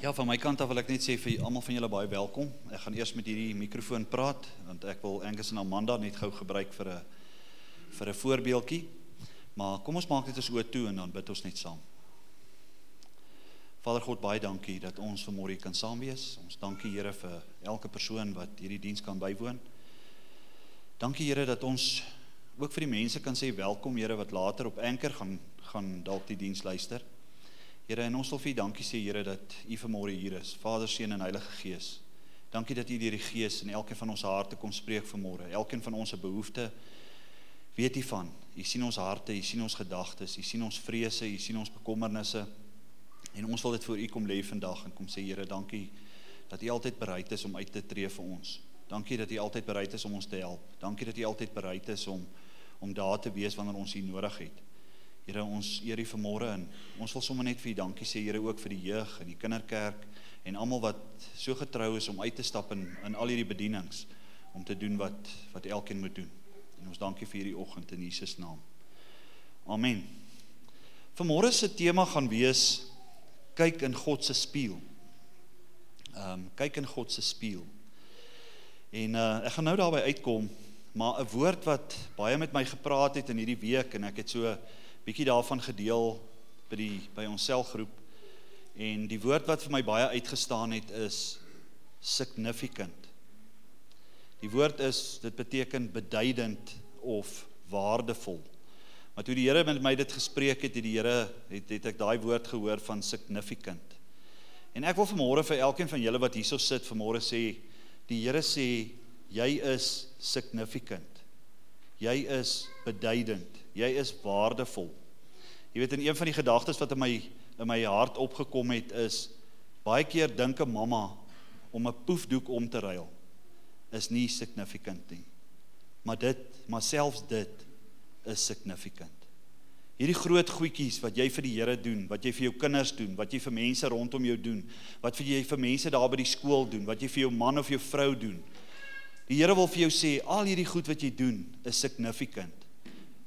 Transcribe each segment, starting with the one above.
Ja, van my kant af wil ek net sê vir almal van julle baie welkom. Ek gaan eers met hierdie mikrofoon praat want ek wil Angus en Amanda net gou gebruik vir 'n vir 'n voorbeeldjie. Maar kom ons maak dit ons oë toe en dan bid ons net saam. Vader God, baie dankie dat ons vanmôre kan saam wees. Ons dankie Here vir elke persoon wat hierdie diens kan bywoon. Dankie Here dat ons ook vir die mense kan sê welkom Here wat later op Anker gaan gaan dalk die diens luister. Here, en ons wil vir U dankie sê Here dat U vanmôre hier is, Vader, Seun en Heilige Gees. Dankie dat U deur die Gees in elkeen van ons harte kom spreek vanmôre. Elkeen van ons se behoeftes weet U van. U sien ons harte, U sien ons gedagtes, U sien ons vrese, U sien ons bekommernisse. En ons wil dit voor U kom lê vandag en kom sê Here, dankie dat U altyd bereid is om uit te tree vir ons. Dankie dat U altyd bereid is om ons te help. Dankie dat U altyd bereid is om om daar te wees wanneer ons U nodig het. Here ons eer U vanmôre en ons wil sommer net vir U dankie sê Here ook vir die jeug en die kinderkerk en almal wat so getrou is om uit te stap in in al hierdie bedienings om te doen wat wat elkeen moet doen. En ons dankie vir hierdie oggend in Jesus naam. Amen. Vanmôre se tema gaan wees kyk in God se spieël. Ehm um, kyk in God se spieël. En uh ek gaan nou daarby uitkom, maar 'n woord wat baie met my gepraat het in hierdie week en ek het so bietjie daarvan gedeel by die by ons selgroep en die woord wat vir my baie uitgestaan het is significant. Die woord is dit beteken beduidend of waardevol. Maar toe die Here met my dit gespreek het, het die Here het het ek daai woord gehoor van significant. En ek wil vanmôre vir elkeen van julle wat hierso sit vanmôre sê, die Here sê jy is significant. Jy is beduidend. Jy is waardevol. Jy weet in een van die gedagtes wat in my in my hart opgekom het is baie keer dink 'n mamma om 'n poefdoek om te ruil is nie significant nie. Maar dit, maar selfs dit is significant. Hierdie groot goedjies wat jy vir die Here doen, wat jy vir jou kinders doen, wat jy vir mense rondom jou doen, wat vir jy vir mense daar by die skool doen, wat jy vir jou man of jou vrou doen, Die Here wil vir jou sê al hierdie goed wat jy doen is significant.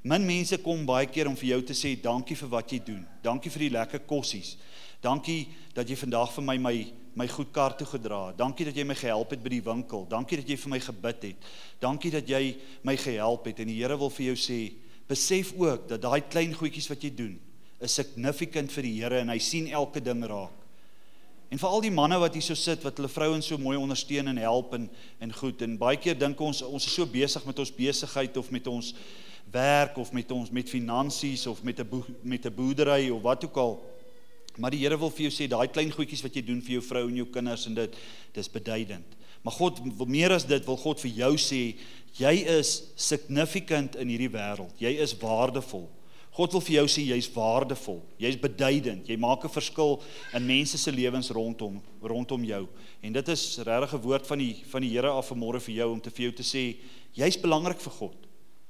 Min mense kom baie keer om vir jou te sê dankie vir wat jy doen. Dankie vir die lekker kossies. Dankie dat jy vandag vir my my my goed kar toe gedra het. Dankie dat jy my gehelp het by die winkel. Dankie dat jy vir my gebid het. Dankie dat jy my gehelp het en die Here wil vir jou sê besef ook dat daai klein goedjies wat jy doen is significant vir die Here en hy sien elke ding raak. En vir al die manne wat hier so sit wat hulle vrouens so mooi ondersteun en help en en goed en baie keer dink ons ons is so besig met ons besigheid of met ons werk of met ons met finansies of met 'n met 'n boerdery of wat ook al. Maar die Here wil vir jou sê daai klein goedjies wat jy doen vir jou vrou en jou kinders en dit dis beduidend. Maar God wil meer as dit wil God vir jou sê jy is significant in hierdie wêreld. Jy is waardevol. God wil vir jou sê jy's waardevol. Jy's beduidend. Jy maak 'n verskil in mense se lewens rondom rondom jou. En dit is regtig 'n woord van die van die Here af vanmôre vir jou om te vir jou te sê jy's belangrik vir God.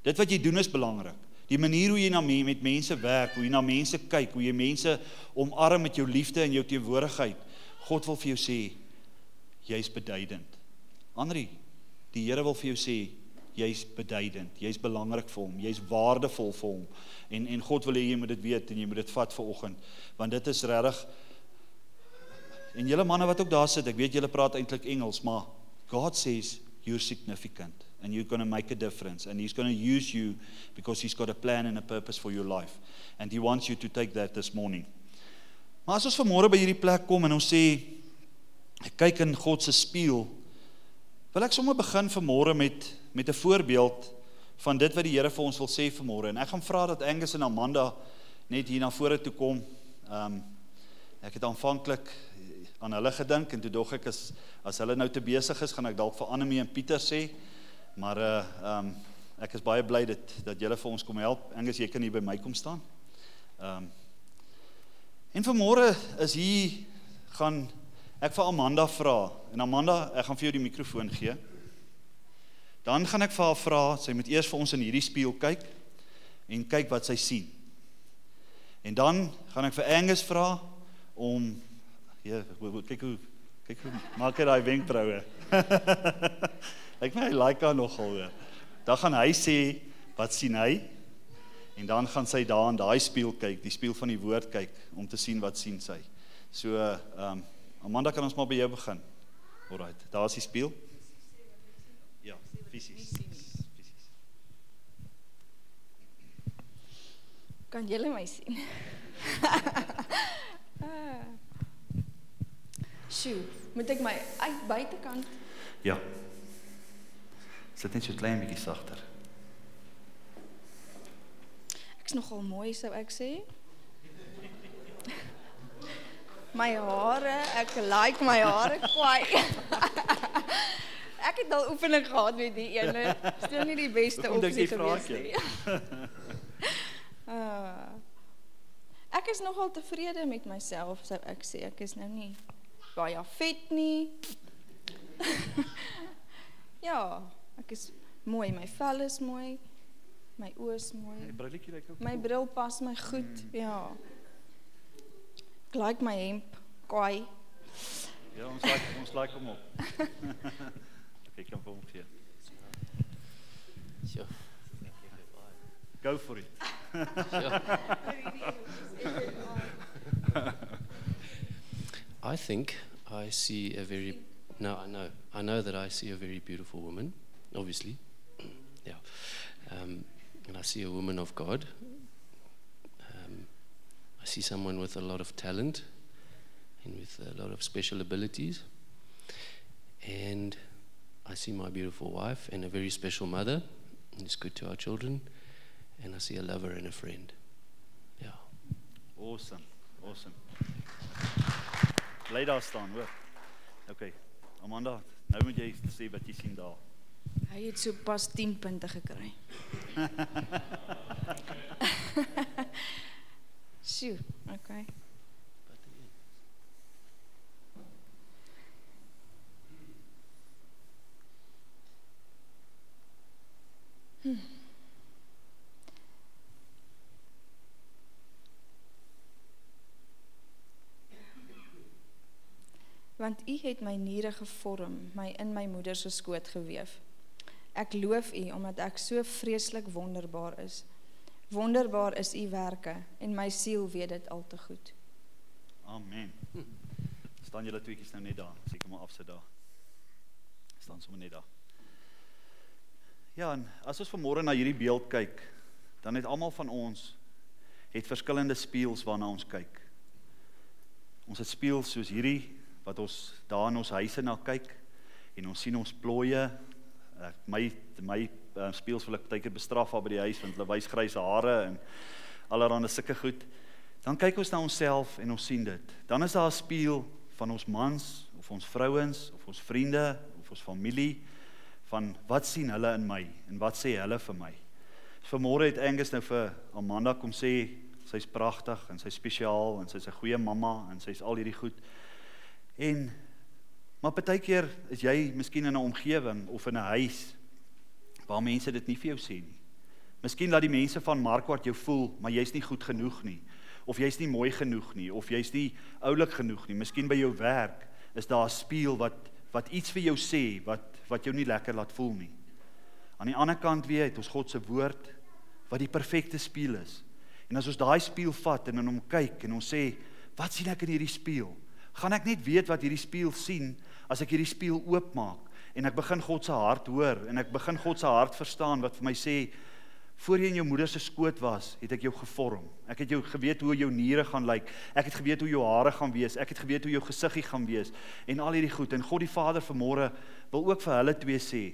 Dit wat jy doen is belangrik. Die manier hoe jy na me, met mense werk, hoe jy na mense kyk, hoe jy mense omarm met jou liefde en jou teenwoordigheid. God wil vir jou sê jy's beduidend. Andri, die Here wil vir jou sê jy's beduidend, jy's belangrik vir hom, jy's waardevol vir hom. En en God wil hê jy moet dit weet en jy moet dit vat vir oggend, want dit is regtig En julle manne wat ook daar sit, ek weet julle praat eintlik Engels, maar God says you're significant and you're going to make a difference and he's going to use you because he's got a plan and a purpose for your life and he wants you to take that this morning. Maar as ons vanmôre by hierdie plek kom en ons sê ek kyk in God se spieël, wil ek sommer begin vanmôre met met 'n voorbeeld van dit wat die Here vir ons wil sê vanmôre. En ek gaan vra dat Angus en Amanda net hier na vore toe kom. Ehm um, ek het aanvanklik aan hulle gedink en toe dog ek as as hulle nou te besig is, gaan ek dalk vir Annelie en Pieter sê. Maar uh ehm um, ek is baie bly dit dat julle vir ons kom help. Angus, jy kan hier by my kom staan. Ehm um, En vanmôre is hier gaan ek vir Amanda vra. En Amanda, ek gaan vir jou die mikrofoon gee. Dan gaan ek vir haar vra, sy moet eers vir ons in hierdie spieël kyk en kyk wat sy sien. En dan gaan ek vir Angus vra om ja, kyk hoe kyk hoe maak hy daai wenkbroue. ek my like haar nogal hoor. Dan gaan hy sê wat sien hy? En dan gaan sy daar in daai spieël kyk, die spieël van die woord kyk om te sien wat sien sy. So ehm um, Amanda kan ons maar by jou begin. Alraight, daar is die spieël. Ja, fisies. Fisies. Kan julle my sien? Ah. Sjoe, moet ek my uit buitekant? Ja. Sit net so klein bietjie sagter. Ek's nogal mooi sou ek sê. My hare, ek like my hare kwai. Ek het al oefening gehad met die ene. Stel nie die beste opsie vra gewees ek nie. Ah. Ek is nogal tevrede met myself, sou ek sê. Ek is nou nie baie vet nie. ja, ek is mooi. My vel is mooi. My oë is mooi. Die brilletjie lyk ook. My bril pas my goed. Ja. Ek like my hemp kwai. Ja, ons like ons like hom op. Kyk kan vir hom gee. Sure. Go for it. I think I see a very no, I know. I know that I see a very beautiful woman, obviously. yeah. Um, and I see a woman of God. I see someone with a lot of talent and with a lot of special abilities. And I see my beautiful wife and a very special mother, and it's good to our children. And I see a lover and a friend. Yeah. Awesome. Awesome. Bly daar staan, hoor. OK. Amanda, nou moet jy sê wat jy sien daar. Hy het so pas 10 punte gekry. Sjoe, okay. Hmm. Want U het my niere gevorm, my in my moeder se skoot gewewe. Ek loof U omdat ek so vreeslik wonderbaar is. Wonderbaar is U werke en my siel weet dit al te goed. Amen. Staan julle tweeetjies nou net daar. Seker maar afsit daar. Staan sommer net daar. Ja, en as ons vanmôre na hierdie beeld kyk, dan het almal van ons het verskillende spieëls waarna ons kyk. Ons het spieëls soos hierdie wat ons daar in ons huise na kyk en ons sien ons plooie. Ek my my uh, spieëls wil ek baie keer bestraf daar by die huis want hulle wys grys hare en allerlei sulke goed. Dan kyk ons na onsself en ons sien dit. Dan is daar 'n spieël van ons mans of ons vrouens of ons vriende of ons familie van wat sien hulle in my en wat sê hulle vir my. Vanmôre het Angus nou vir Amanda kom sê sy's pragtig en sy's spesiaal en sy's 'n goeie mamma en sy's al hierdie goed. En maar baie keer is jy miskien in 'n omgewing of in 'n huis waar mense dit nie vir jou sê nie. Miskien laat die mense van Markwart jou voel, maar jy's nie goed genoeg nie of jy's nie mooi genoeg nie of jy's nie oulik genoeg nie. Miskien by jou werk is daar 'n spieël wat wat iets vir jou sê wat wat jou nie lekker laat voel nie. Aan die ander kant weer het ons God se woord wat die perfekte spieël is. En as ons daai spieël vat en in hom kyk en ons sê, wat sien ek in hierdie spieël? Gaan ek net weet wat hierdie spieël sien as ek hierdie spieël oopmaak en ek begin God se hart hoor en ek begin God se hart verstaan wat vir my sê Voor jy in jou moeder se skoot was, het ek jou gevorm. Ek het jou geweet hoe jou niere gaan lyk. Ek het geweet hoe jou hare gaan wees. Ek het geweet hoe jou gesiggie gaan wees en al hierdie goed. En God die Vader vanmôre wil ook vir hulle twee sê,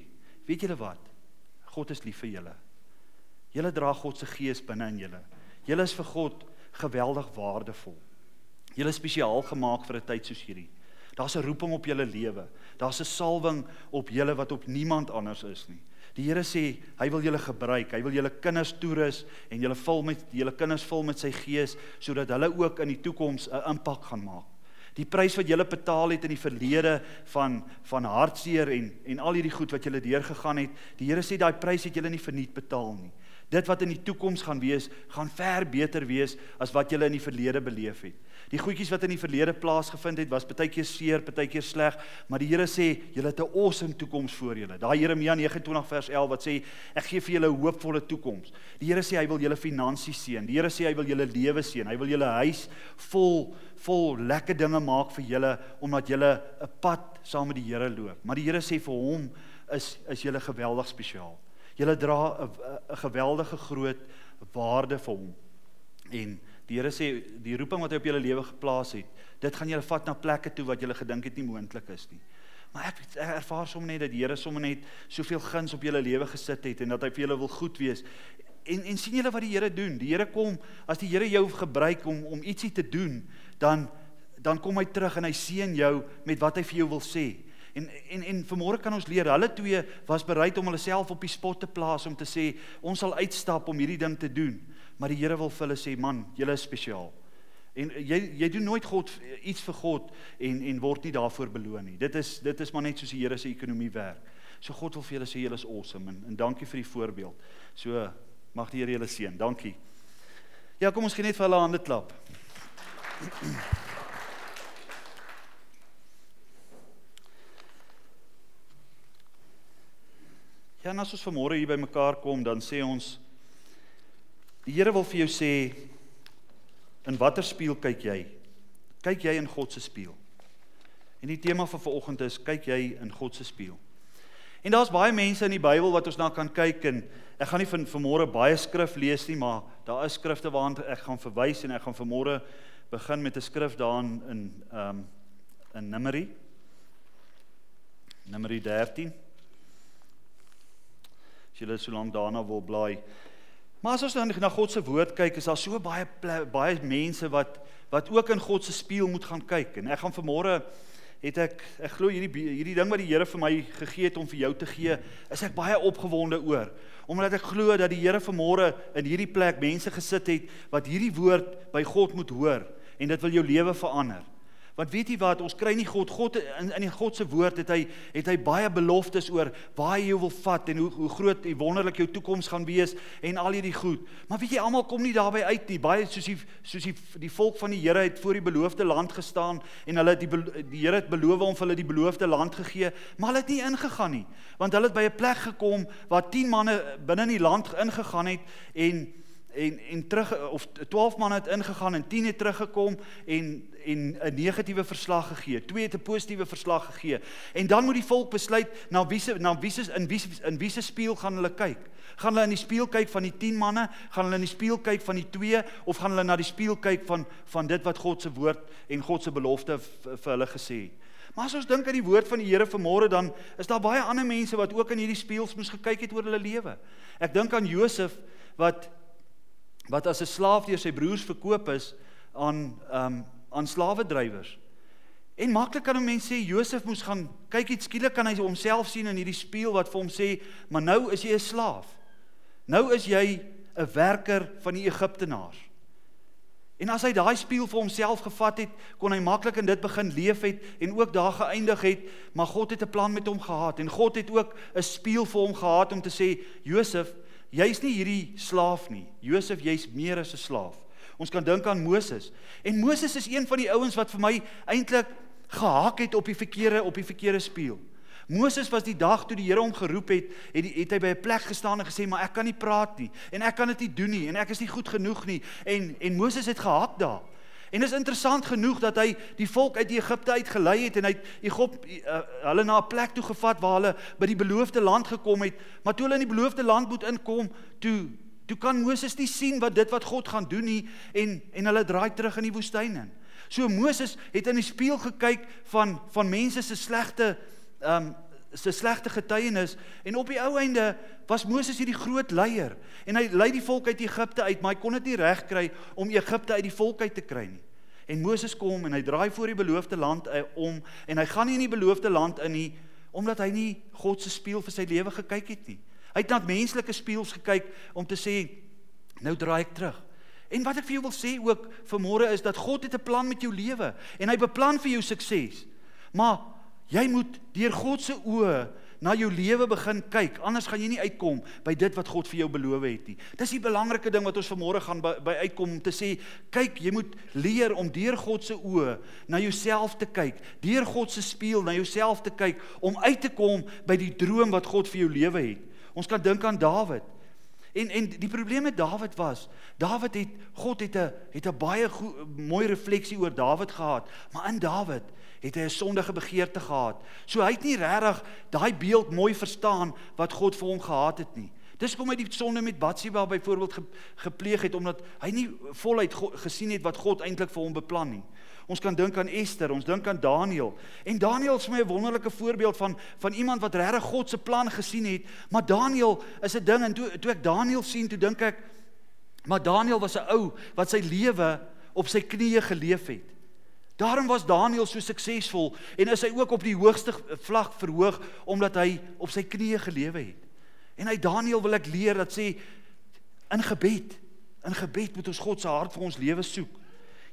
weet julle wat? God is lief vir julle. Julle dra God se gees binne in julle. Julle is vir God geweldig waardevol. Julle is spesiaal gemaak vir 'n tyd soos hierdie. Daar's 'n roeping op julle lewe. Daar's 'n salwing op julle wat op niemand anders is nie. Die Here sê hy wil julle gebruik. Hy wil julle kinders toerus en julle vul met julle kinders vul met sy gees sodat hulle ook in die toekoms 'n impak gaan maak. Die prys wat julle betaal het in die verlede van van hartseer en en al hierdie goed wat julle deurgegaan het, die Here sê daai prys het julle nie verniet betaal nie. Dit wat in die toekoms gaan wees, gaan ver beter wees as wat julle in die verlede beleef het. Die goedjies wat in die verlede plaasgevind het, was baie keer seer, baie keer sleg, maar die Here sê, julle het 'n awesome toekoms voor julle. Daai Jeremia 29 vers 11 wat sê, ek gee vir julle 'n hoopvolle toekoms. Die Here sê hy wil julle finansies seën. Die Here sê hy wil julle lewe seën. Hy wil julle huis vol vol lekker dinge maak vir julle omdat julle 'n pad saam met die Here loop. Maar die Here sê vir hom is is julle geweldig spesiaal. Julle dra 'n geweldige groot waarde vir hom. En Die Here sê die roeping wat hy op julle lewe geplaas het, dit gaan julle vat na plekke toe wat julle gedink het nie moontlik is nie. Maar ek, ek ervaar sommer net dat die Here sommer net soveel guns op julle lewe gesit het en dat hy vir julle wil goed wees. En en sien julle wat die Here doen? Die Here kom as die Here jou gebruik om om ietsie te doen, dan dan kom hy terug en hy seën jou met wat hy vir jou wil sê. En en en vanmôre kan ons leer. Hulle twee was bereid om hulle self op die spot te plaas om te sê ons sal uitstap om hierdie ding te doen maar die Here wil vir hulle sê man, julle is spesiaal. En jy jy doen nooit God iets vir God en en word nie daarvoor beloon nie. Dit is dit is maar net soos die Here se ekonomie werk. So God wil vir julle sê julle is awesome en, en dankie vir die voorbeeld. So mag die Here julle seën. Dankie. Ja, kom ons gee net vir hulle hande klap. Ja, en as ons vanmôre hier by mekaar kom, dan sê ons Die Here wil vir jou sê in watter spieël kyk jy? Kyk jy in God se spieël? En die tema vir vanoggend is kyk jy in God se spieël? En daar's baie mense in die Bybel wat ons na kan kyk en ek gaan nie van vanmôre baie skrif lees nie, maar daar is skrifte waarna ek gaan verwys en ek gaan vanmôre begin met 'n skrif daarin in ehm um, in Numeri. Numeri 13. Jy so lank daarna wil blaai, Maar as ons dan na God se woord kyk, is daar so baie baie mense wat wat ook in God se spieël moet gaan kyk. En ek gaan vanmôre het ek ek glo hierdie hierdie ding wat die Here vir my gegee het om vir jou te gee, is ek baie opgewonde oor. Omdat ek glo dat die Here vanmôre in hierdie plek mense gesit het wat hierdie woord by God moet hoor en dit wil jou lewe verander. Want weet jy wat, ons kry nie God God in in die God se woord het hy het hy baie beloftes oor waar hy jou wil vat en hoe hoe groot en wonderlik jou toekoms gaan wees en al hierdie goed. Maar weet jy almal kom nie daarby uit nie. Baie soos die soos die die volk van die Here het voor die beloofde land gestaan en hulle die die Here het beloof om vir hulle die beloofde land gegee, maar hulle het nie ingegaan nie. Want hulle het by 'n plek gekom waar 10 manne binne in die land ingegaan het en en en terug of 12 manne het ingegaan en 10 het teruggekom en en 'n negatiewe verslag gegee. Twee het 'n positiewe verslag gegee. En dan moet die volk besluit na wie se na wie se in wie in wie se spieël gaan hulle kyk. Gaan hulle in die spieël kyk van die 10 manne, gaan hulle in die spieël kyk van die 2 of gaan hulle na die spieël kyk van van dit wat God se woord en God se belofte vir hulle gesê het. Maar as ons dink aan die woord van die Here vanmôre dan is daar baie ander mense wat ook in hierdie spieëls moes gekyk het oor hulle lewe. Ek dink aan Josef wat wat as 'n slaaf deur sy broers verkoop is aan um aan slawedrywers. En maklik kan 'n mens sê Josef moes gaan kyk iets skielik kan hy homself sien in hierdie spieël wat vir hom sê, "Maar nou is jy 'n slaaf. Nou is jy 'n werker van die Egiptenaars." En as hy daai spieël vir homself gevat het, kon hy maklik in dit begin leef het en ook daar geëindig het, maar God het 'n plan met hom gehad en God het ook 'n spieël vir hom gehad om te sê, "Josef, jy's nie hierdie slaaf nie. Josef, jy's meer as 'n slaaf. Ons kan dink aan Moses. En Moses is een van die ouens wat vir my eintlik gehak het op die verkeerde op die verkeerde spieël. Moses was die dag toe die Here hom geroep het, het, die, het hy by 'n plek gestaan en gesê, "Maar ek kan nie praat nie en ek kan dit nie doen nie en ek is nie goed genoeg nie." En en Moses het gehak daar. En is interessant genoeg dat hy die volk uit Egipte uit gelei het en hy Egip uh, hulle na 'n plek toe gevat waar hulle by die beloofde land gekom het, maar toe hulle in die beloofde land moet inkom, toe toe kan Moses nie sien wat dit wat God gaan doen nie en en hulle draai terug in die woestyn in. So Moses het in die spieël gekyk van van mense se slegte ehm um, se slegte getuienis en op die ou einde was Moses hierdie groot leier en hy lei die volk uit Egipte uit maar hy kon dit nie regkry om Egipte uit die volk uit te kry nie. En Moses kom en hy draai voor die beloofde land eh, om en hy gaan nie in die beloofde land in nie omdat hy nie God se spieël vir sy lewe gekyk het nie. Hy het na menslike spieëls gekyk om te sê nou draai ek terug. En wat ek vir jou wil sê ook vanmôre is dat God het 'n plan met jou lewe en hy beplan vir jou sukses. Maar jy moet deur God se oë na jou lewe begin kyk, anders gaan jy nie uitkom by dit wat God vir jou beloof het nie. Dis die belangrike ding wat ons vanmôre gaan by, by uitkom om te sê, kyk, jy moet leer om deur God se oë na jouself te kyk, deur God se spieël na jouself te kyk om uit te kom by die droom wat God vir jou lewe het. Ons kan dink aan Dawid. En en die probleem met Dawid was, Dawid het God het 'n het 'n baie goe, mooi refleksie oor Dawid gehad, maar in Dawid het hy 'n sondige begeerte gehad. So hy het nie regtig daai beeld mooi verstaan wat God vir hom gehad het nie. Dis hoekom hy die sonde met Batsheba byvoorbeeld ge, gepleeg het omdat hy nie voluit gesien het wat God eintlik vir hom beplan nie. Ons kan dink aan Ester, ons dink aan Daniël. En Daniël is vir my 'n wonderlike voorbeeld van van iemand wat regtig God se plan gesien het. Maar Daniël is 'n ding en toe toe ek Daniël sien, toe dink ek maar Daniël was 'n ou wat sy lewe op sy knieë geleef het. Daarom was Daniël so suksesvol en is hy ook op die hoogste vlak verhoog omdat hy op sy knieë gelewe het. En hy Daniël wil ek leer dat sê in gebed, in gebed moet ons God se hart vir ons lewe soek.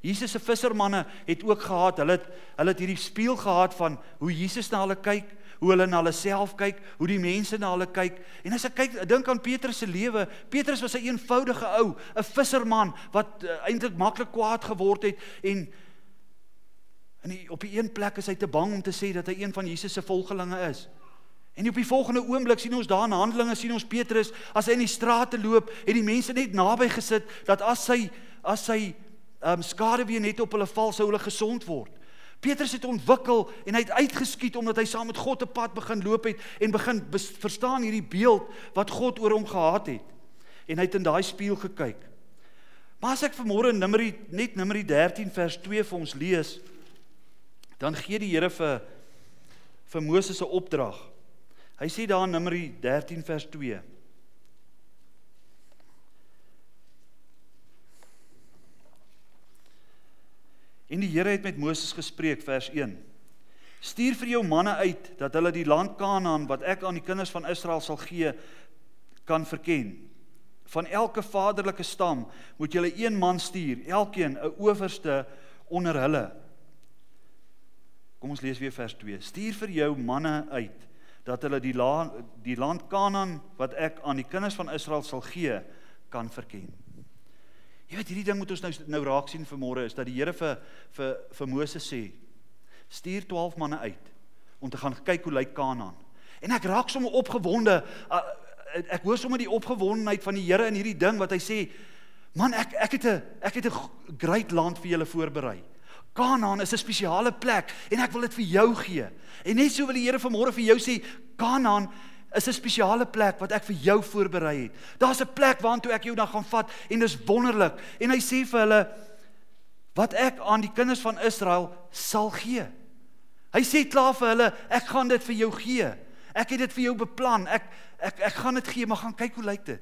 Jesus se vissermanne het ook gehad, hulle het hulle het hierdie spieël gehad van hoe Jesus na hulle kyk, hoe hulle na hulle self kyk, hoe die mense na hulle kyk. En as ek kyk, dink aan Petrus se lewe. Petrus was 'n een eenvoudige ou, 'n visserman wat uh, eintlik maklik kwaad geword het en en die, op die een plek is hy te bang om te sê dat hy een van Jesus se volgelinge is. En op die volgende oomblik sien ons daar in Handelinge sien ons Petrus as hy in die strate loop, het die mense net naby gesit dat as hy as hy um, skade weer net op hulle val sou hulle gesond word. Petrus het ontwikkel en hy het uitgeskiet omdat hy saam met God 'n pad begin loop het en begin verstaan hierdie beeld wat God oor hom gehad het. En hy het in daai spieël gekyk. Maar as ek vanmôre Numeri net Numeri 13 vers 2 vir ons lees, dan gee die Here vir vir Moses 'n opdrag. Hy sê daar in Numeri 13 vers 2 En die Here het met Moses gespreek vers 1. Stuur vir jou manne uit dat hulle die land Kanaan wat ek aan die kinders van Israel sal gee kan verken. Van elke vaderlike stam moet jy een man stuur, elkeen 'n owerste onder hulle. Kom ons lees weer vers 2. Stuur vir jou manne uit dat hulle die land die land Kanaan wat ek aan die kinders van Israel sal gee kan verken. Jy weet hierdie ding moet ons nou nou raak sien vanmôre is dat die Here vir vir vir Moses sê stuur 12 manne uit om te gaan kyk hoe lyk Kanaan. En ek raak sommer opgewonde. Ek hoor sommer die opgewondenheid van die Here in hierdie ding wat hy sê man ek ek het 'n ek het 'n groot land vir julle voorberei. Kanaan is 'n spesiale plek en ek wil dit vir jou gee. En net so wil die Here vanmôre vir jou sê Kanaan is 'n spesiale plek wat ek vir jou voorberei het. Daar's 'n plek waartoe ek jou dan gaan vat en dis wonderlik. En hy sê vir hulle wat ek aan die kinders van Israel sal gee. Hy sê klaar vir hulle, ek gaan dit vir jou gee. Ek het dit vir jou beplan. Ek ek ek gaan dit gee, maar gaan kyk hoe lyk dit.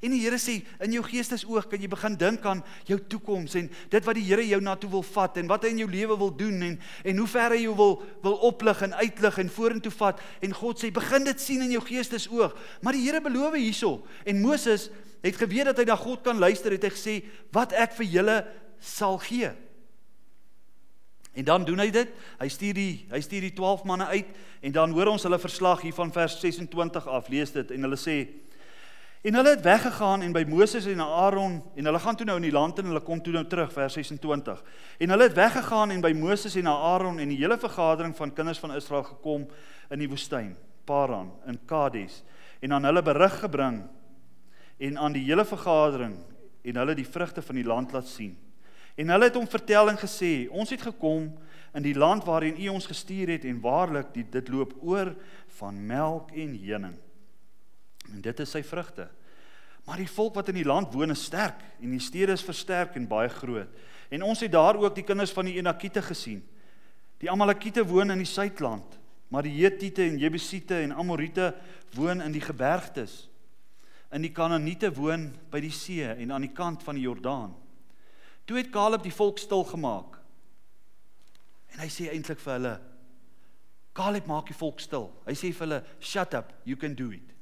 En die Here sê in jou geestesoog kan jy begin dink aan jou toekoms en dit wat die Here jou na toe wil vat en wat hy in jou lewe wil doen en en hoe ver hy jou wil wil oplig en uitlig en vorentoe vat en God sê begin dit sien in jou geestesoog. Maar die Here beloof hierso en Moses het geweet dat hy na God kan luister het hy gesê wat ek vir julle sal gee. En dan doen hy dit. Hy stuur die hy stuur die 12 manne uit en dan hoor ons hulle verslag hier van vers 26 af. Lees dit en hulle sê En hulle het weggegaan en by Moses en Aaron en hulle gaan toe nou in die land en hulle kom toe nou terug vers 26. En hulle het weggegaan en by Moses en Aaron en die hele vergadering van kinders van Israel gekom in die woestyn, Paran in Kades en aan hulle berig gebring en aan die hele vergadering en hulle die vrugte van die land laat sien. En hulle het hom vertel en gesê: "Ons het gekom in die land waarheen U ons gestuur het en waarlik dit loop oor van melk en honing." En dit is sy vrugte. Maar die volk wat in die land woon is sterk en die stede is versterk en baie groot. En ons het daar ook die kinders van die Enakite gesien. Die Amalekiete woon in die suidland, maar die Hetiete en Jebusiete en Amorite woon in die gebergtes. In die Kanaaniete woon by die see en aan die kant van die Jordaan. Toe het Kaleb die volk stil gemaak. En hy sê eintlik vir hulle: Kaleb maak die volk stil. Hy sê vir hulle: "Shut up, you can do it."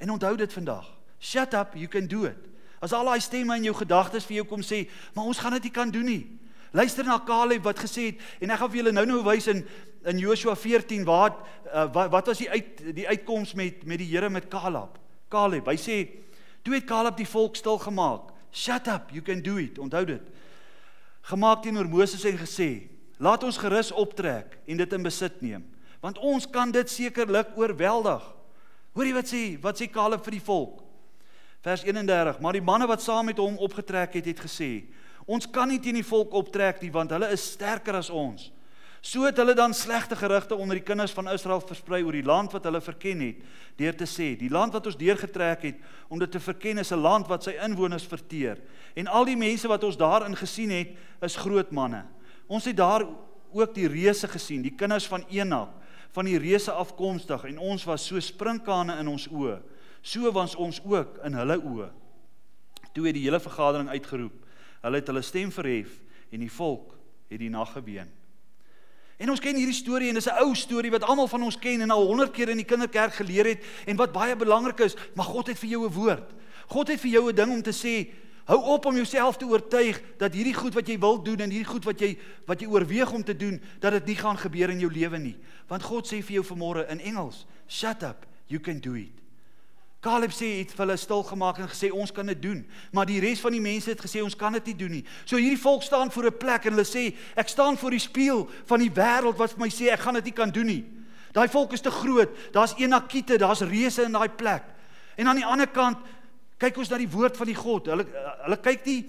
En onthou dit vandag. Shut up, you can do it. As al daai stemme in jou gedagtes vir jou kom sê, maar ons gaan dit nie kan doen nie. Luister na Caleb wat gesê het en ek gaan vir julle nou-nou wys in in Joshua 14 waar uh, wat wat was die uit die uitkoms met met die Here met Caleb? Caleb, hy sê toe het Caleb die volk stil gemaak. Shut up, you can do it. Onthou dit. Gemaak teenoor Moses en gesê, laat ons gerus optrek en dit in besit neem, want ons kan dit sekerlik oorweldig. Hoorie wat sê, wat sê Caleb vir die volk? Vers 31: Maar die manne wat saam met hom opgetrek het, het gesê: Ons kan nie teen die volk optrek nie, want hulle is sterker as ons. So het hulle dan slegte gerugte onder die kinders van Israel versprei oor die land wat hulle verken het, deur te sê: Die land wat ons deurgetrek het om dit te verken is 'n land wat sy inwoners verteer. En al die mense wat ons daarin gesien het, is groot manne. Ons het daar ook die reuse gesien, die kinders van Enak, van die reuse afkomstig en ons was so sprinkane in ons oë. So was ons ook in hulle oë. Toe het die hele vergadering uitgeroep. Hulle het hulle stem verhef en die volk het die nag geween. En ons ken hierdie storie en dis 'n ou storie wat almal van ons ken en al 100 keer in die kinderkerk geleer het en wat baie belangrik is, maar God het vir jou 'n woord. God het vir jou 'n ding om te sê. Hou op om jouself te oortuig dat hierdie goed wat jy wil doen en hierdie goed wat jy wat jy oorweeg om te doen, dat dit nie gaan gebeur in jou lewe nie. Want God sê vir jou vanmôre in Engels, "Shut up, you can do it." Caleb sê het vir hulle stil gemaak en gesê ons kan dit doen, maar die res van die mense het gesê ons kan dit nie doen nie. So hierdie volk staan voor 'n plek en hulle sê ek staan voor die spieël van die wêreld wat vir my sê ek gaan dit nie kan doen nie. Daai volk is te groot. Daar's Enakite, daar's reuse in daai plek. En aan die ander kant kyk ons na die woord van die God. Hulle hulle kyk nie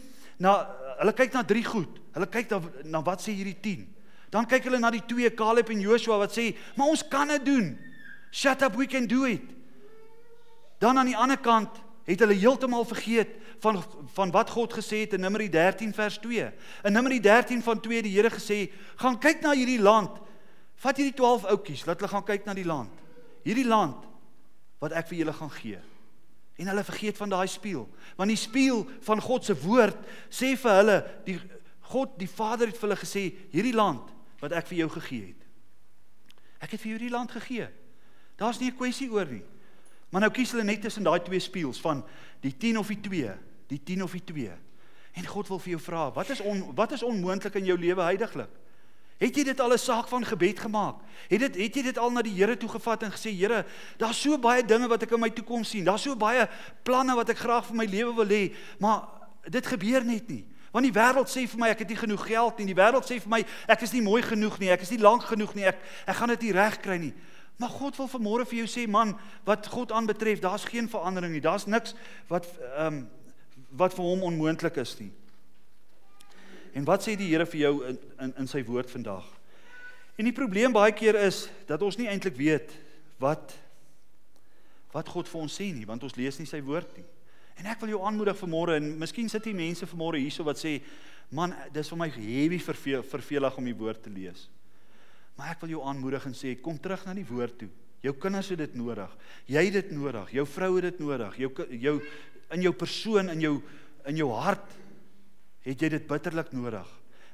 na hulle kyk na drie goed. Hulle kyk na na wat sê hierdie 10. Dan kyk hulle na die twee Caleb en Joshua wat sê, "Maar ons kan dit doen. Shut up, we can do it." Dan aan die ander kant het hulle heeltemal vergeet van van wat God gesê het in Numeri 13 vers 2. In Numeri 13 van 2 die Here gesê, "Gaan kyk na hierdie land. Vat hierdie 12 ouetjies, laat hulle gaan kyk na die land. Hierdie land wat ek vir julle gaan gee." En hulle vergeet van daai spieël, want die spieël van God se woord sê vir hulle, die God, die Vader het vir hulle gesê, "Hierdie land wat ek vir jou gegee het. Ek het vir jou hierdie land gegee." Daar's nie 'n kwessie oor nie. Maar nou kies hulle net tussen daai twee spieëls van die 10 of die 2, die 10 of die 2. En God wil vir jou vra, wat is on, wat is onmoontlik in jou lewe heidaglik? Het jy dit al 'n saak van gebed gemaak? Het dit het jy dit al na die Here toe gevat en gesê, Here, daar's so baie dinge wat ek in my toekoms sien. Daar's so baie planne wat ek graag vir my lewe wil hê, maar dit gebeur net nie. Want die wêreld sê vir my ek het nie genoeg geld nie. Die wêreld sê vir my ek is nie mooi genoeg nie. Ek is nie lank genoeg nie. Ek ek gaan dit nie reg kry nie. Maar God wil vanmôre vir jou sê man, wat God aanbetref, daar's geen verandering nie. Daar's niks wat ehm um, wat vir hom onmoontlik is nie. En wat sê die Here vir jou in in in sy woord vandag? En die probleem baie keer is dat ons nie eintlik weet wat wat God vir ons sê nie, want ons lees nie sy woord nie. En ek wil jou aanmoedig vanmôre en miskien sit hier mense vanmôre hierso wat sê, "Man, dis vir my heavy verveel, vervelig om die woord te lees." Maar ek wil jou aanmoedig en sê kom terug na die woord toe. Jou kinders het dit nodig. Jy het dit nodig. Jou vrou het dit nodig. Jou jou in jou persoon in jou in jou hart het jy dit bitterlik nodig.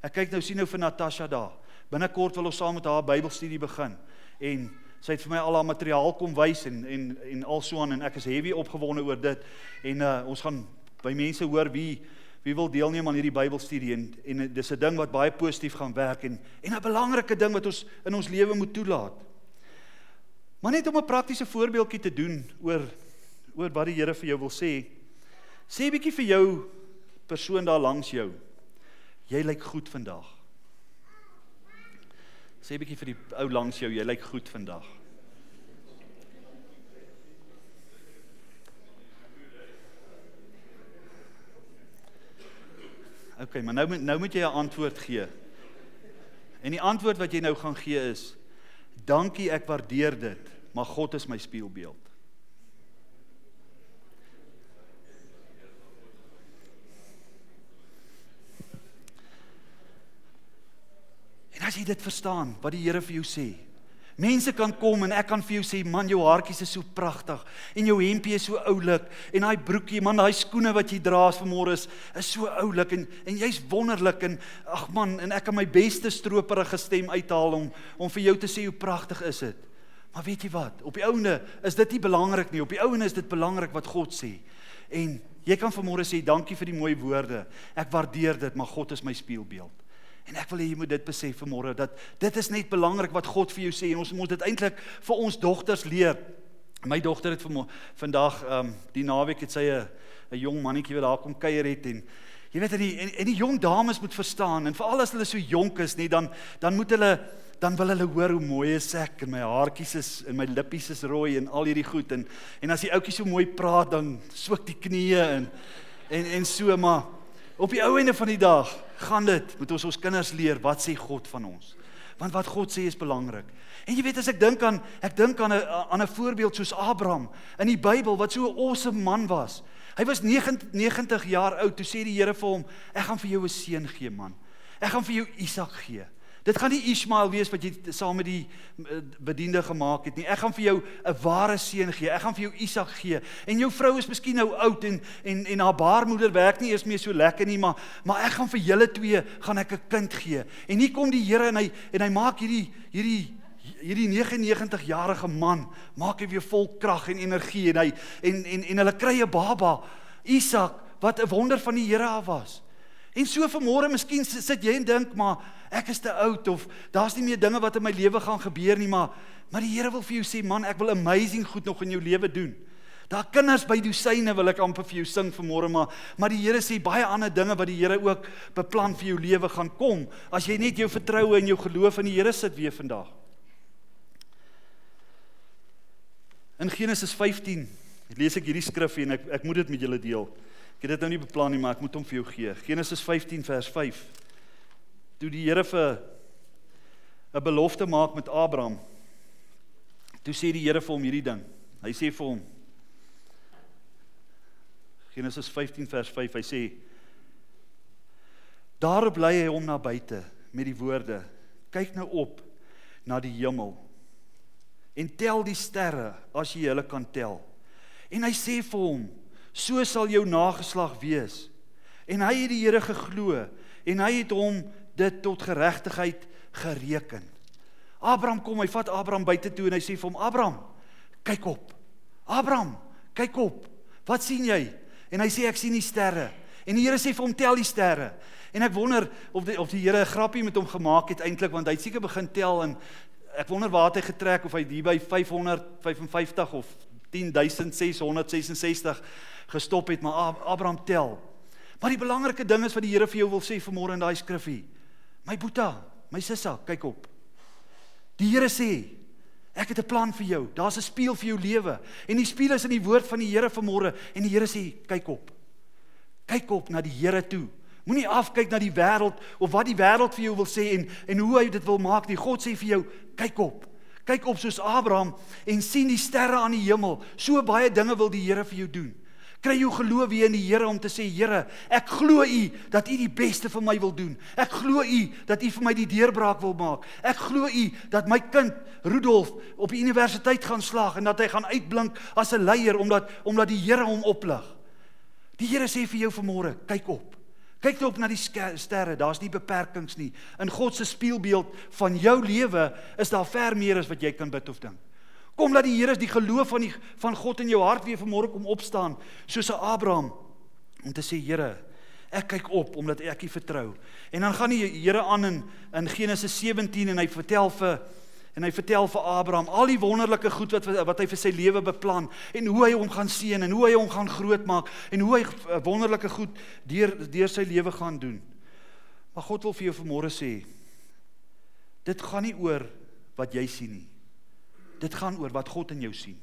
Ek kyk nou sien nou vir Natasha daar. Binnekort wil ons saam met haar Bybelstudie begin en sy het vir my al haar materiaal kom wys en en en alsoan en ek is heavy opgewonde oor dit en uh, ons gaan by mense hoor wie wie wil deelneem aan hierdie Bybelstudie en en dis 'n ding wat baie positief gaan werk en en 'n belangrike ding wat ons in ons lewe moet toelaat. Maar net om 'n praktiese voorbeeldjie te doen oor oor wat die Here vir jou wil sê. Sê bietjie vir jou persoon daar langs jou. Jy lyk goed vandag. Sê 'n bietjie vir die ou langs jou, jy lyk goed vandag. Okay, maar nou nou moet jy 'n antwoord gee. En die antwoord wat jy nou gaan gee is: Dankie, ek waardeer dit, maar God is my spieelbeeld. As jy dit verstaan wat die Here vir jou sê, Mense kan kom en ek kan vir jou sê man jou haartjies is so pragtig en jou hempie is so oulik en daai broekie man daai skoene wat jy dra vanmôre is is so oulik en en jy's wonderlik en ag man en ek kan my beste stroperige stem uithaal om om vir jou te sê hoe pragtig is dit. Maar weet jy wat? Op die ouene is dit nie belangrik nie. Op die ouene is dit belangrik wat God sê. En jy kan vanmôre sê dankie vir die mooi woorde. Ek waardeer dit, maar God is my spieelbeeld. En ek wil hê jy moet dit besef vanmôre dat dit is net belangrik wat God vir jou sê en ons moet dit eintlik vir ons dogters leer. My dogter het vandag ehm um, die naweek het sy 'n 'n jong mannetjie wat daar kom kuier het en jy weet en die en, en die jong dames moet verstaan en veral as hulle so jonk is nie dan dan moet hulle dan wil hulle hoor hoe mooi is ek en my haartjies is en my lippies is rooi en al hierdie goed en en as die ouetjie so mooi praat dan swik die knieë en en en so maar op die ou einde van die dag gaan dit moet ons ons kinders leer wat sê God van ons want wat God sê is belangrik En jy weet as ek dink aan ek dink aan 'n aan 'n voorbeeld soos Abraham in die Bybel wat so 'n awesome man was. Hy was 90 jaar oud toe sê die Here vir hom, ek gaan vir jou 'n seun gee man. Ek gaan vir jou Isak gee. Dit gaan nie Ismael wees wat jy saam met die eh, bediende gemaak het nie. Ek gaan vir jou 'n ware seun gee. Ek gaan vir jou Isak gee. En jou vrou is miskien nou oud en en en haar baarmoeder werk nie eers meer so lekker nie, maar maar ek gaan vir julle twee gaan ek 'n kind gee. En hier kom die Here en hy en hy maak hierdie hierdie hierdie 99 jarige man maak hy weer vol krag en energie en hy en en en hulle kry 'n baba Isak wat 'n wonder van die Here af was. En so vanmôre miskien sit jy en dink maar ek is te oud of daar's nie meer dinge wat in my lewe gaan gebeur nie maar maar die Here wil vir jou sê man ek wil amazing goed nog in jou lewe doen. Daar kinders by dosyne wil ek amper vir jou sing vanmôre maar maar die Here sê baie ander dinge wat die Here ook beplan vir jou lewe gaan kom as jy net jou vertroue en jou geloof in die Here sit weer vandag. In Genesis 15 lees ek hierdie skrif en ek ek moet dit met julle deel. Ek het dit nou nie beplan nie, maar ek moet hom vir jou gee. Genesis 15 vers 5. Toe die Here vir 'n belofte maak met Abraham. Toe sê die Here vir hom hierdie ding. Hy sê vir hom Genesis 15 vers 5, hy sê Daarop lei hy hom na buite met die woorde: Kyk nou op na die hemel en tel die sterre as jy hulle kan tel. En hy sê vir hom: "So sal jou nageslag wees." En hy het die Here geglo en hy het hom dit tot geregtigheid gereken. Abraham kom, hy vat Abraham buite toe en hy sê vir hom: "Abraham, kyk op. Abraham, kyk op. Wat sien jy?" En hy sê: "Ek sien die sterre." En die Here sê vir hom: "Tel die sterre." En ek wonder of die of die Here 'n grappie met hom gemaak het eintlik want hy het seker begin tel en ek wonder waar hy getrek of hy hier by 555 of 10666 gestop het, maar Abraham tel. Maar die belangrike ding is wat die Here vir jou wil sê vanmôre in daai skrifgie. My boeta, my sissa, kyk op. Die Here sê, ek het 'n plan vir jou. Daar's 'n spieël vir jou lewe. En die spieël is in die woord van die Here vanmôre en die Here sê, kyk op. Kyk op na die Here toe. Moenie afkyk na die wêreld of wat die wêreld vir jou wil sê en en hoe hy dit wil maak nie. God sê vir jou, kyk op. Kyk op soos Abraham en sien die sterre aan die hemel. So baie dinge wil die Here vir jou doen. Kry jou geloof weer in die Here om te sê, Here, ek glo U dat U die beste vir my wil doen. Ek glo U dat U vir my die deurbraak wil maak. Ek glo U dat my kind Rudolf op die universiteit gaan slaag en dat hy gaan uitblink as 'n leier omdat omdat die Here hom oplig. Die Here sê vir jou vanmôre, kyk op. Kyk op na die sterre, daar's nie beperkings nie. In God se spieelbeeld van jou lewe is daar ver meer as wat jy kan bid of dink. Kom laat die Here die geloof van die van God in jou hart weer vanmôre kom opstaan, soos Abraham om te sê Here, ek kyk op omdat ek U vertrou. En dan gaan die Here aan in in Genesis 17 en hy vertel vir En hy vertel vir Abraham al die wonderlike goed wat wat hy vir sy lewe beplan en hoe hy hom gaan seën en hoe hy hom gaan grootmaak en hoe hy eh, wonderlike goed deur deur sy lewe gaan doen. Maar God wil vir jou vanmôre sê dit gaan nie oor wat jy sien nie. Dit gaan oor wat God in jou sien.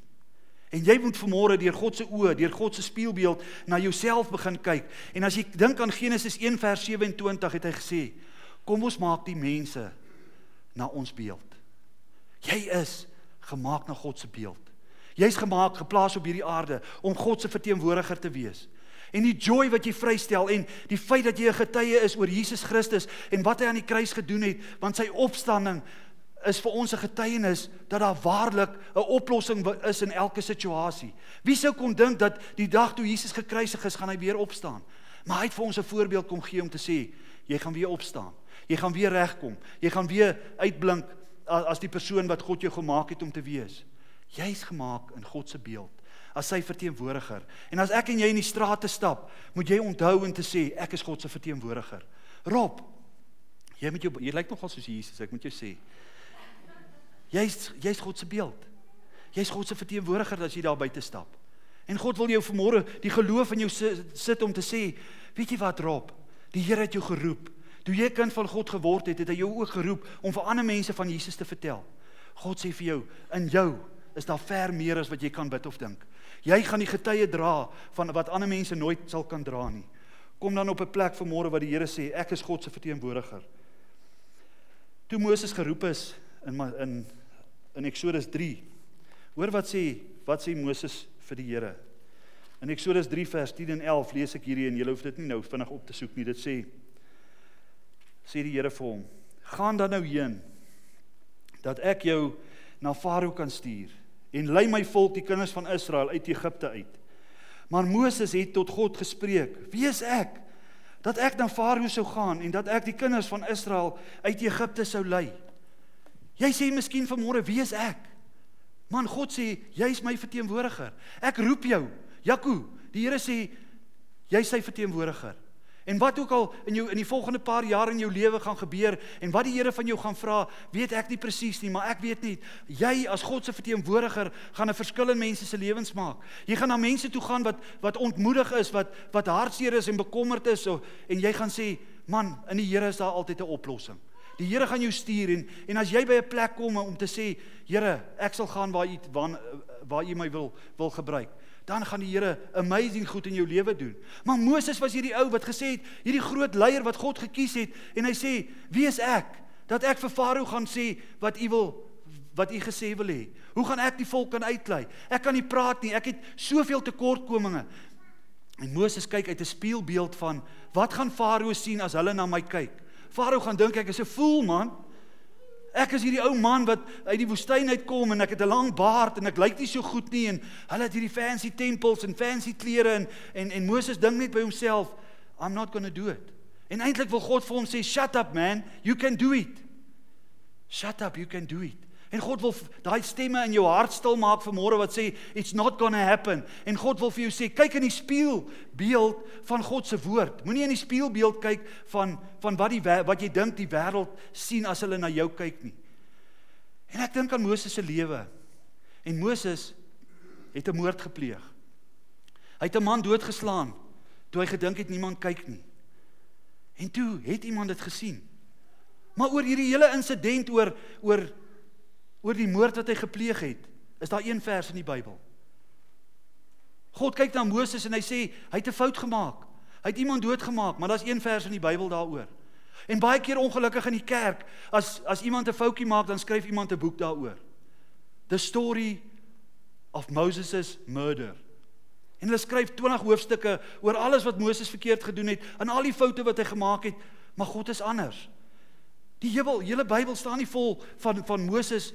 En jy moet vanmôre deur God se oë, deur God se spieelbeeld na jouself begin kyk. En as jy dink aan Genesis 1 vers 27 het hy gesê: "Kom ons maak die mense na ons beeld." Jy is gemaak na God se beeld. Jy's gemaak, geplaas op hierdie aarde om God se verteenwoordiger te wees. En die joy wat jy vrystel en die feit dat jy 'n getuie is oor Jesus Christus en wat hy aan die kruis gedoen het, want sy opstanding is vir ons 'n getuienis dat daar waarlik 'n oplossing is in elke situasie. Wie sou kon dink dat die dag toe Jesus gekruisig is, gaan hy weer opstaan? Maar hy het vir ons 'n voorbeeld kom gee om te sê, jy gaan weer opstaan. Jy gaan weer regkom. Jy gaan weer uitblink as die persoon wat God jou gemaak het om te wees. Jy's gemaak in God se beeld as sy verteenwoordiger. En as ek en jy in die strate stap, moet jy onthou en te sê ek is God se verteenwoordiger. Rob, Jy met jou jy lyk nogal soos Jesus, ek moet jou sê. Jy's jy's God se beeld. Jy's God se verteenwoordiger as jy daar buite stap. En God wil jou vanmôre die geloof in jou sit om te sê, weet jy wat Rob? Die Here het jou geroep. Toe jy kind van God geword het, het hy jou ook geroep om vir ander mense van Jesus te vertel. God sê vir jou, in jou is daar ver meer as wat jy kan bid of dink. Jy gaan die getuie dra van wat ander mense nooit sal kan dra nie. Kom dan op 'n plek vanmôre waar die Here sê, ek is God se verteenwoordiger. Toe Moses geroep is in in in Eksodus 3. Hoor wat sê wat sê Moses vir die Here? In Eksodus 3 vers 10 en 11 lees ek hierdie en jy hoef dit nie nou vinnig op te soek nie. Dit sê sê die Here vir hom: "Gaan dan nou heen dat ek jou na Farao kan stuur en lei my volk, die kinders van Israel uit Egipte uit." Maar Moses het tot God gespreek: "Wie is ek dat ek na Farao sou gaan en dat ek die kinders van Israel uit Egipte sou lei?" Jy sê miskien vanmôre: "Wie is ek?" Man, God sê: "Jy's my verteenwoordiger. Ek roep jou." Jaco, die Here sê: "Jy's sy verteenwoordiger." En wat ook al in jou in die volgende paar jaar in jou lewe gaan gebeur en wat die Here van jou gaan vra, weet ek nie presies nie, maar ek weet net jy as God se verteenwoordiger gaan 'n verskil in mense se lewens maak. Jy gaan na mense toe gaan wat wat ontmoedig is, wat wat hartseer is en bekommerd is so, en jy gaan sê, "Man, in die Here is daar altyd 'n oplossing." Die Here gaan jou stuur en en as jy by 'n plek kom om te sê, "Here, ek sal gaan waar U waar waar U my wil wil gebruik." dan gaan die Here amazing goed in jou lewe doen. Maar Moses was hierdie ou wat gesê het, hierdie groot leier wat God gekies het en hy sê, "Wie is ek dat ek vir Farao gaan sê wat u wil wat u gesê wil hê? Hoe gaan ek die volk kan uitlei? Ek kan nie praat nie. Ek het soveel tekortkominge." En Moses kyk uit 'n spieelbeeld van wat gaan Farao sien as hulle na my kyk? Farao gaan dink ek is 'n fool man. Ek is hierdie ou man wat uit die woestyn uitkom en ek het 'n lang baard en ek lyk nie so goed nie en hulle het hierdie fancy tempels en fancy klere en en en Moses dink net by homself, I'm not going to do it. En eintlik wil God vir hom sê, "Shut up man, you can do it." Shut up, you can do it. En God wil daai stemme in jou hart stil maak vanmôre wat sê it's not going to happen. En God wil vir jou sê kyk in die spieelbeeld van God se woord. Moenie in die spieelbeeld kyk van van wat die wat jy dink die wêreld sien as hulle na jou kyk nie. En ek dink aan Moses se lewe. En Moses het 'n moord gepleeg. Hy het 'n man doodgeslaan toe hy gedink het niemand kyk nie. En toe het iemand dit gesien. Maar oor hierdie hele insident oor oor oor die moord wat hy gepleeg het, is daar een vers in die Bybel. God kyk na Moses en hy sê hy het 'n fout gemaak. Hy het iemand doodgemaak, maar daar's een vers in die Bybel daaroor. En baie keer ongelukkig in die kerk, as as iemand 'n foutjie maak, dan skryf iemand 'n boek daaroor. The story of Moses' murder. En hulle skryf 20 hoofstukke oor alles wat Moses verkeerd gedoen het en al die foute wat hy gemaak het, maar God is anders. Die hele hele Bybel staan nie vol van van Moses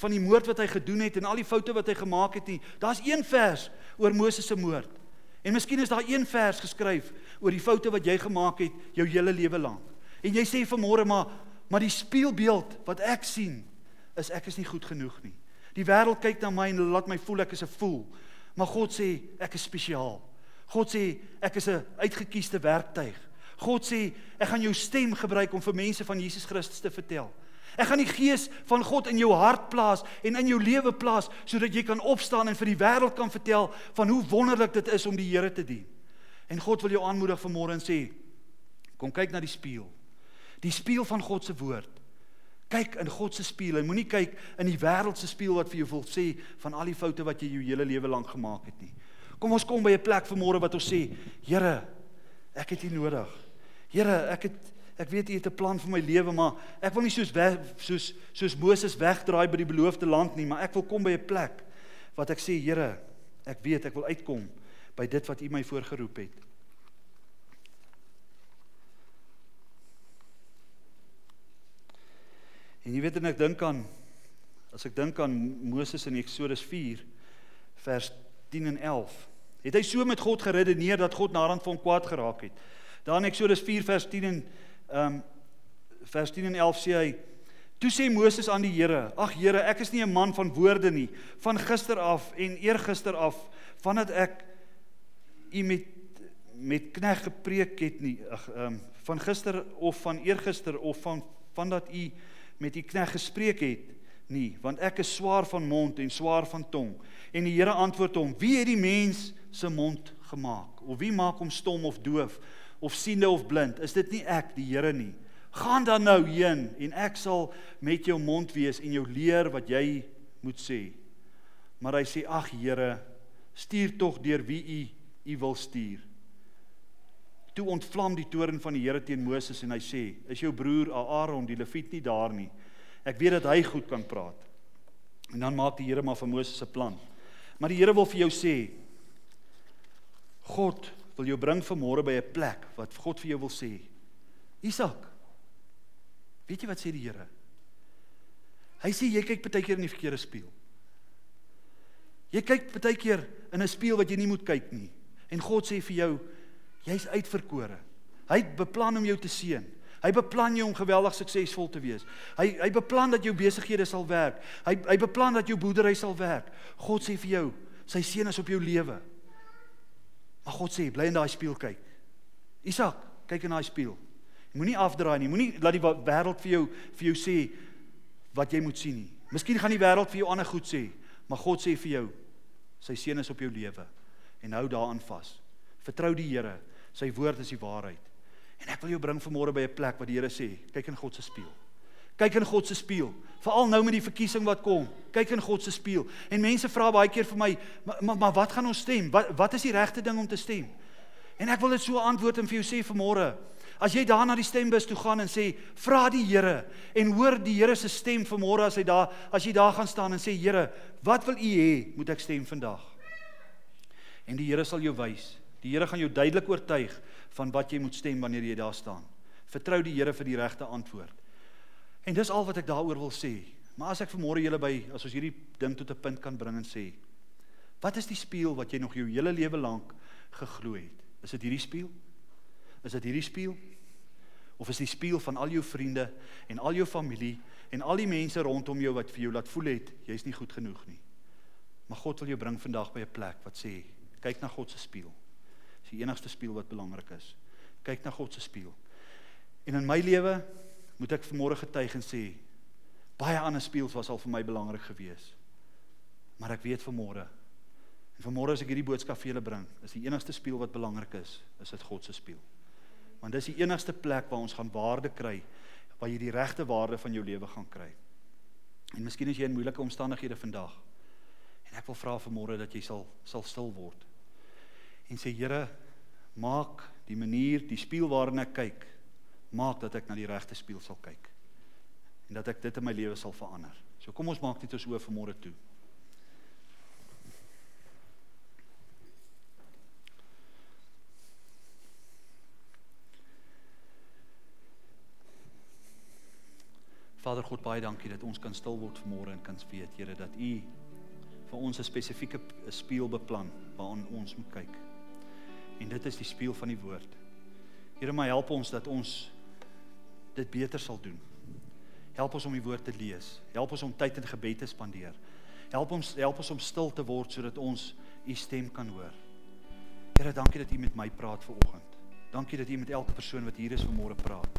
van die moord wat hy gedoen het en al die foute wat hy gemaak het nie. Daar's een vers oor Moses se moord. En miskien is daar een vers geskryf oor die foute wat jy gemaak het jou hele lewe lank. En jy sê vanmôre maar maar die spieelbeeld wat ek sien is ek is nie goed genoeg nie. Die wêreld kyk na my en laat my voel ek is 'n fool. Maar God sê ek is spesiaal. God sê ek is 'n uitgekiesde werktuig. God sê, ek gaan jou stem gebruik om vir mense van Jesus Christus te vertel. Ek gaan die gees van God in jou hart plaas en in jou lewe plaas sodat jy kan opstaan en vir die wêreld kan vertel van hoe wonderlik dit is om die Here te dien. En God wil jou aanmoedig vanmôre en sê, kom kyk na die spieël. Die spieël van God se woord. Kyk in God se spieël en moenie kyk in die wêreld se spieël wat vir jou wil sê van al die foute wat jy jou hele lewe lank gemaak het nie. Kom ons kom by 'n plek vanmôre wat ons sê, Here, ek het U nodig. Here, ek het ek weet U het 'n plan vir my lewe, maar ek wil nie soos weg, soos soos Moses wegdraai by die beloofde land nie, maar ek wil kom by 'n plek wat ek sê, Here, ek weet ek wil uitkom by dit wat U my voorgeroep het. En jy weet en ek dink aan as ek dink aan Moses in Eksodus 4 vers 10 en 11. Het hy so met God geredeneer dat God naderhand hom kwaad geraak het? Dan Eksodus 4 vers 10 en ehm um, vers 10 en 11 sê hy Toe sê Moses aan die Here: "Ag Here, ek is nie 'n man van woorde nie, van gister af en eergister af, vandat ek u met met knegg gepreek het nie, ag ehm um, van gister of van eergister of van van dat u met u knegg gespreek het nie, want ek is swaar van mond en swaar van tong. En die Here antwoord hom: Wie het die mens se mond gemaak? Of wie maak hom stom of doof of siende of blind? Is dit nie ek, die Here nie? Gaan dan nou heen en ek sal met jou mond wees en jou leer wat jy moet sê. Maar hy sê: Ag Here, stuur tog deur wie u u wil stuur. Toe ontvlam die toorn van die Here teen Moses en hy sê: "Is jou broer Aaron die Lewiet nie daar nie? Ek weet dat hy goed kan praat." En dan maak die Here maar vir Moses 'n plan. Maar die Here wil vir jou sê: God wil jou bring vanmôre by 'n plek wat God vir jou wil sê. Isak. Weet jy wat sê die Here? Hy sê jy kyk baie keer in die verkeerde spieël. Jy kyk baie keer in 'n spieël wat jy nie moet kyk nie. En God sê vir jou, jy's uitverkore. Hy beplan om jou te seën. Hy beplan jou om geweldig suksesvol te wees. Hy hy beplan dat jou besighede sal werk. Hy hy beplan dat jou boerdery sal werk. God sê vir jou, sy seën is op jou lewe. Maar God sê, bly in daai spieël kyk. Isak, kyk in daai spieël. Moenie afdraai nie. Moenie laat die wêreld vir jou vir jou sê wat jy moet sien nie. Miskien gaan die wêreld vir jou ander goed sê, maar God sê vir jou, sy seën is op jou lewe en hou daaraan vas. Vertrou die Here. Sy woord is die waarheid. En ek wil jou bring vanmôre by 'n plek waar die Here sê, kyk in God se spieël. Kyk in God se spieël. Veral nou met die verkiesing wat kom. Kyk in God se spieël. En mense vra baie keer vir my, maar maar, maar wat gaan ons stem? Wat wat is die regte ding om te stem? En ek wil dit so antwoord en vir jou sê vanmôre, as jy daar na die stembus toe gaan en sê, vra die Here en hoor die Here se stem vanmôre as hy daar as jy daar gaan staan en sê, Here, wat wil U hê moet ek stem vandag? En die Here sal jou wys. Die Here gaan jou duidelik oortuig van wat jy moet stem wanneer jy daar staan. Vertrou die Here vir die regte antwoord. En dis al wat ek daaroor wil sê. Maar as ek vanmôre julle by as ons hierdie ding tot 'n punt kan bring en sê, wat is die spieël wat jy nog jou hele lewe lank geglo het? Is dit hierdie spieël? Is dit hierdie spieël? Of is die spieël van al jou vriende en al jou familie en al die mense rondom jou wat vir jou laat voel het jy's nie goed genoeg nie? Maar God wil jou bring vandag by 'n plek wat sê, kyk na God se spieël. Dis die enigste spieël wat belangrik is. Kyk na God se spieël. En in my lewe moet ek vanmôre getuig en sê baie ander spieëls was al vir my belangrik geweest. Maar ek weet vanmôre en vanmôre as ek hierdie boodskap vir julle bring, is die enigste spieël wat belangrik is, is dit God se spieël. Want dis die enigste plek waar ons gaan waarde kry, waar jy die regte waarde van jou lewe gaan kry. En miskien is jy in moeilike omstandighede vandag. En ek wil vra vanmôre dat jy sal sal stil word en sê Here, maak die manier, die spieël waarin ek kyk, maak dat ek na die regte spieël sal kyk. En dat ek dit in my lewe sal verander. So kom ons maak dit ons oë vir môre toe. Vader God, baie dankie dat ons kan stil word vanmôre en kan weet, Here, dat U vir ons 'n spesifieke spieël beplan waaraan ons moet kyk. En dit is die spieël van die woord. Here, maar help ons dat ons dit beter sal doen. Help ons om die woord te lees. Help ons om tyd in gebed te spandeer. Help ons help ons om stil te word sodat ons u stem kan hoor. Here, dankie dat u met my praat vanoggend. Dankie dat u met elke persoon wat hier is vanmôre praat.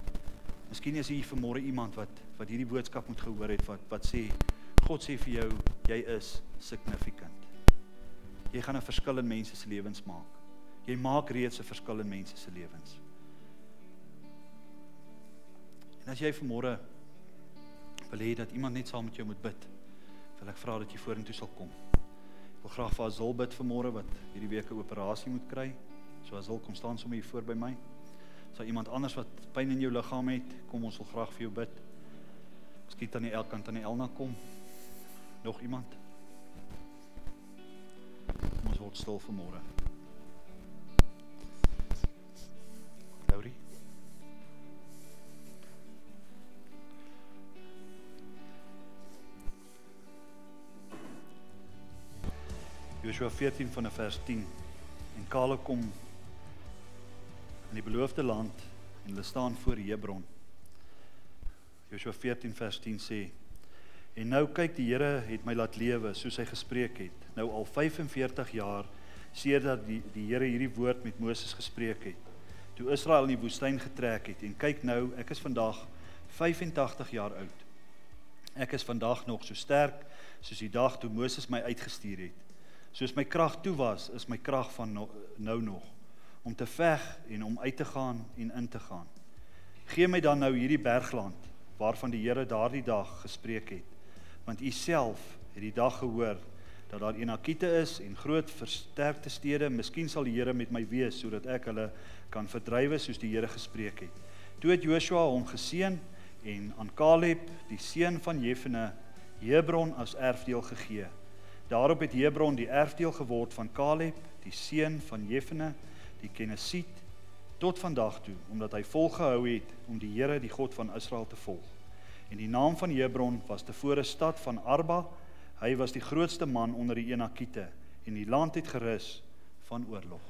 Miskien is hier vanmôre iemand wat wat hierdie boodskap moet gehoor het wat wat sê God sê vir jou jy is significant. Jy gaan 'n verskil in mense se lewens maak. Jy maak reeds 'n verskil in mense se lewens. En as jy vanmôre wil hê dat iemand net saam met jou moet bid, wil ek vra dat jy vorentoe sal kom. Ek wil graag vir Azul bid vanmôre wat hierdie week 'n operasie moet kry. So Azul kom staan sommer hier voor by my. Sal iemand anders wat pyn in jou liggaam het, kom ons wil graag vir jou bid. Miskien tannie El kan tannie Elna kom. Nog iemand? Kom ons word stil vanmôre. Joshua 14 van vers 10. En Kaleb kom in die beloofde land en hulle staan voor Hebron. Joshua 14 vers 10 sê: En nou kyk die Here het my laat lewe soos hy gespreek het. Nou al 45 jaar sedert die die Here hierdie woord met Moses gespreek het. Toe Israel in die woestyn getrek het en kyk nou, ek is vandag 85 jaar oud. Ek is vandag nog so sterk soos die dag toe Moses my uitgestuur het. Soos my krag toe was, is my krag van no, nou nog om te veg en om uit te gaan en in te gaan. Gee my dan nou hierdie bergland waarvan die Here daardie dag gespreek het. Want u self het die dag gehoor dat daar Enakite is en groot versterkte stede, miskien sal die Here met my wees sodat ek hulle kan verdrywe soos die Here gespreek het. Toe het Joshua hom geseën en aan Caleb, die seun van Jefune, Hebron as erfdeel gegee. Daarop het Hebron die erfdeel geword van Caleb, die seun van Jefune, die Kenesiet tot vandag toe omdat hy volgehou het om die Here die God van Israel te volg. En die naam van Hebron was tevore stad van Arba. Hy was die grootste man onder die Enakite en die land het gerus van oorlog.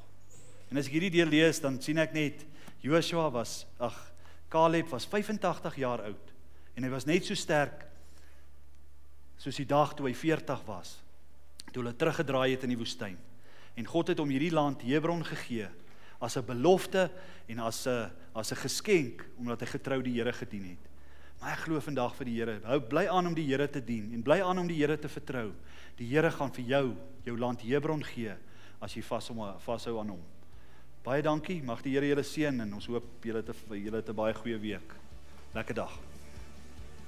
En as ek hierdie deel lees, dan sien ek net Joshua was ag Caleb was 85 jaar oud en hy was net so sterk soos die dag toe hy 40 was. Toe hulle teruggedraai het in die woestyn. En God het hom hierdie land Hebron gegee as 'n belofte en as 'n as 'n geskenk omdat hy getrou die Here gedien het. Maar ek glo vandag vir die Here. Hou bly aan om die Here te dien en bly aan om die Here te vertrou. Die Here gaan vir jou jou land Hebron gee as jy vas hom vashou aan hom. Baie dankie. Mag die Here julle seën en ons hoop julle 'n julle 'n baie goeie week. Lekker dag.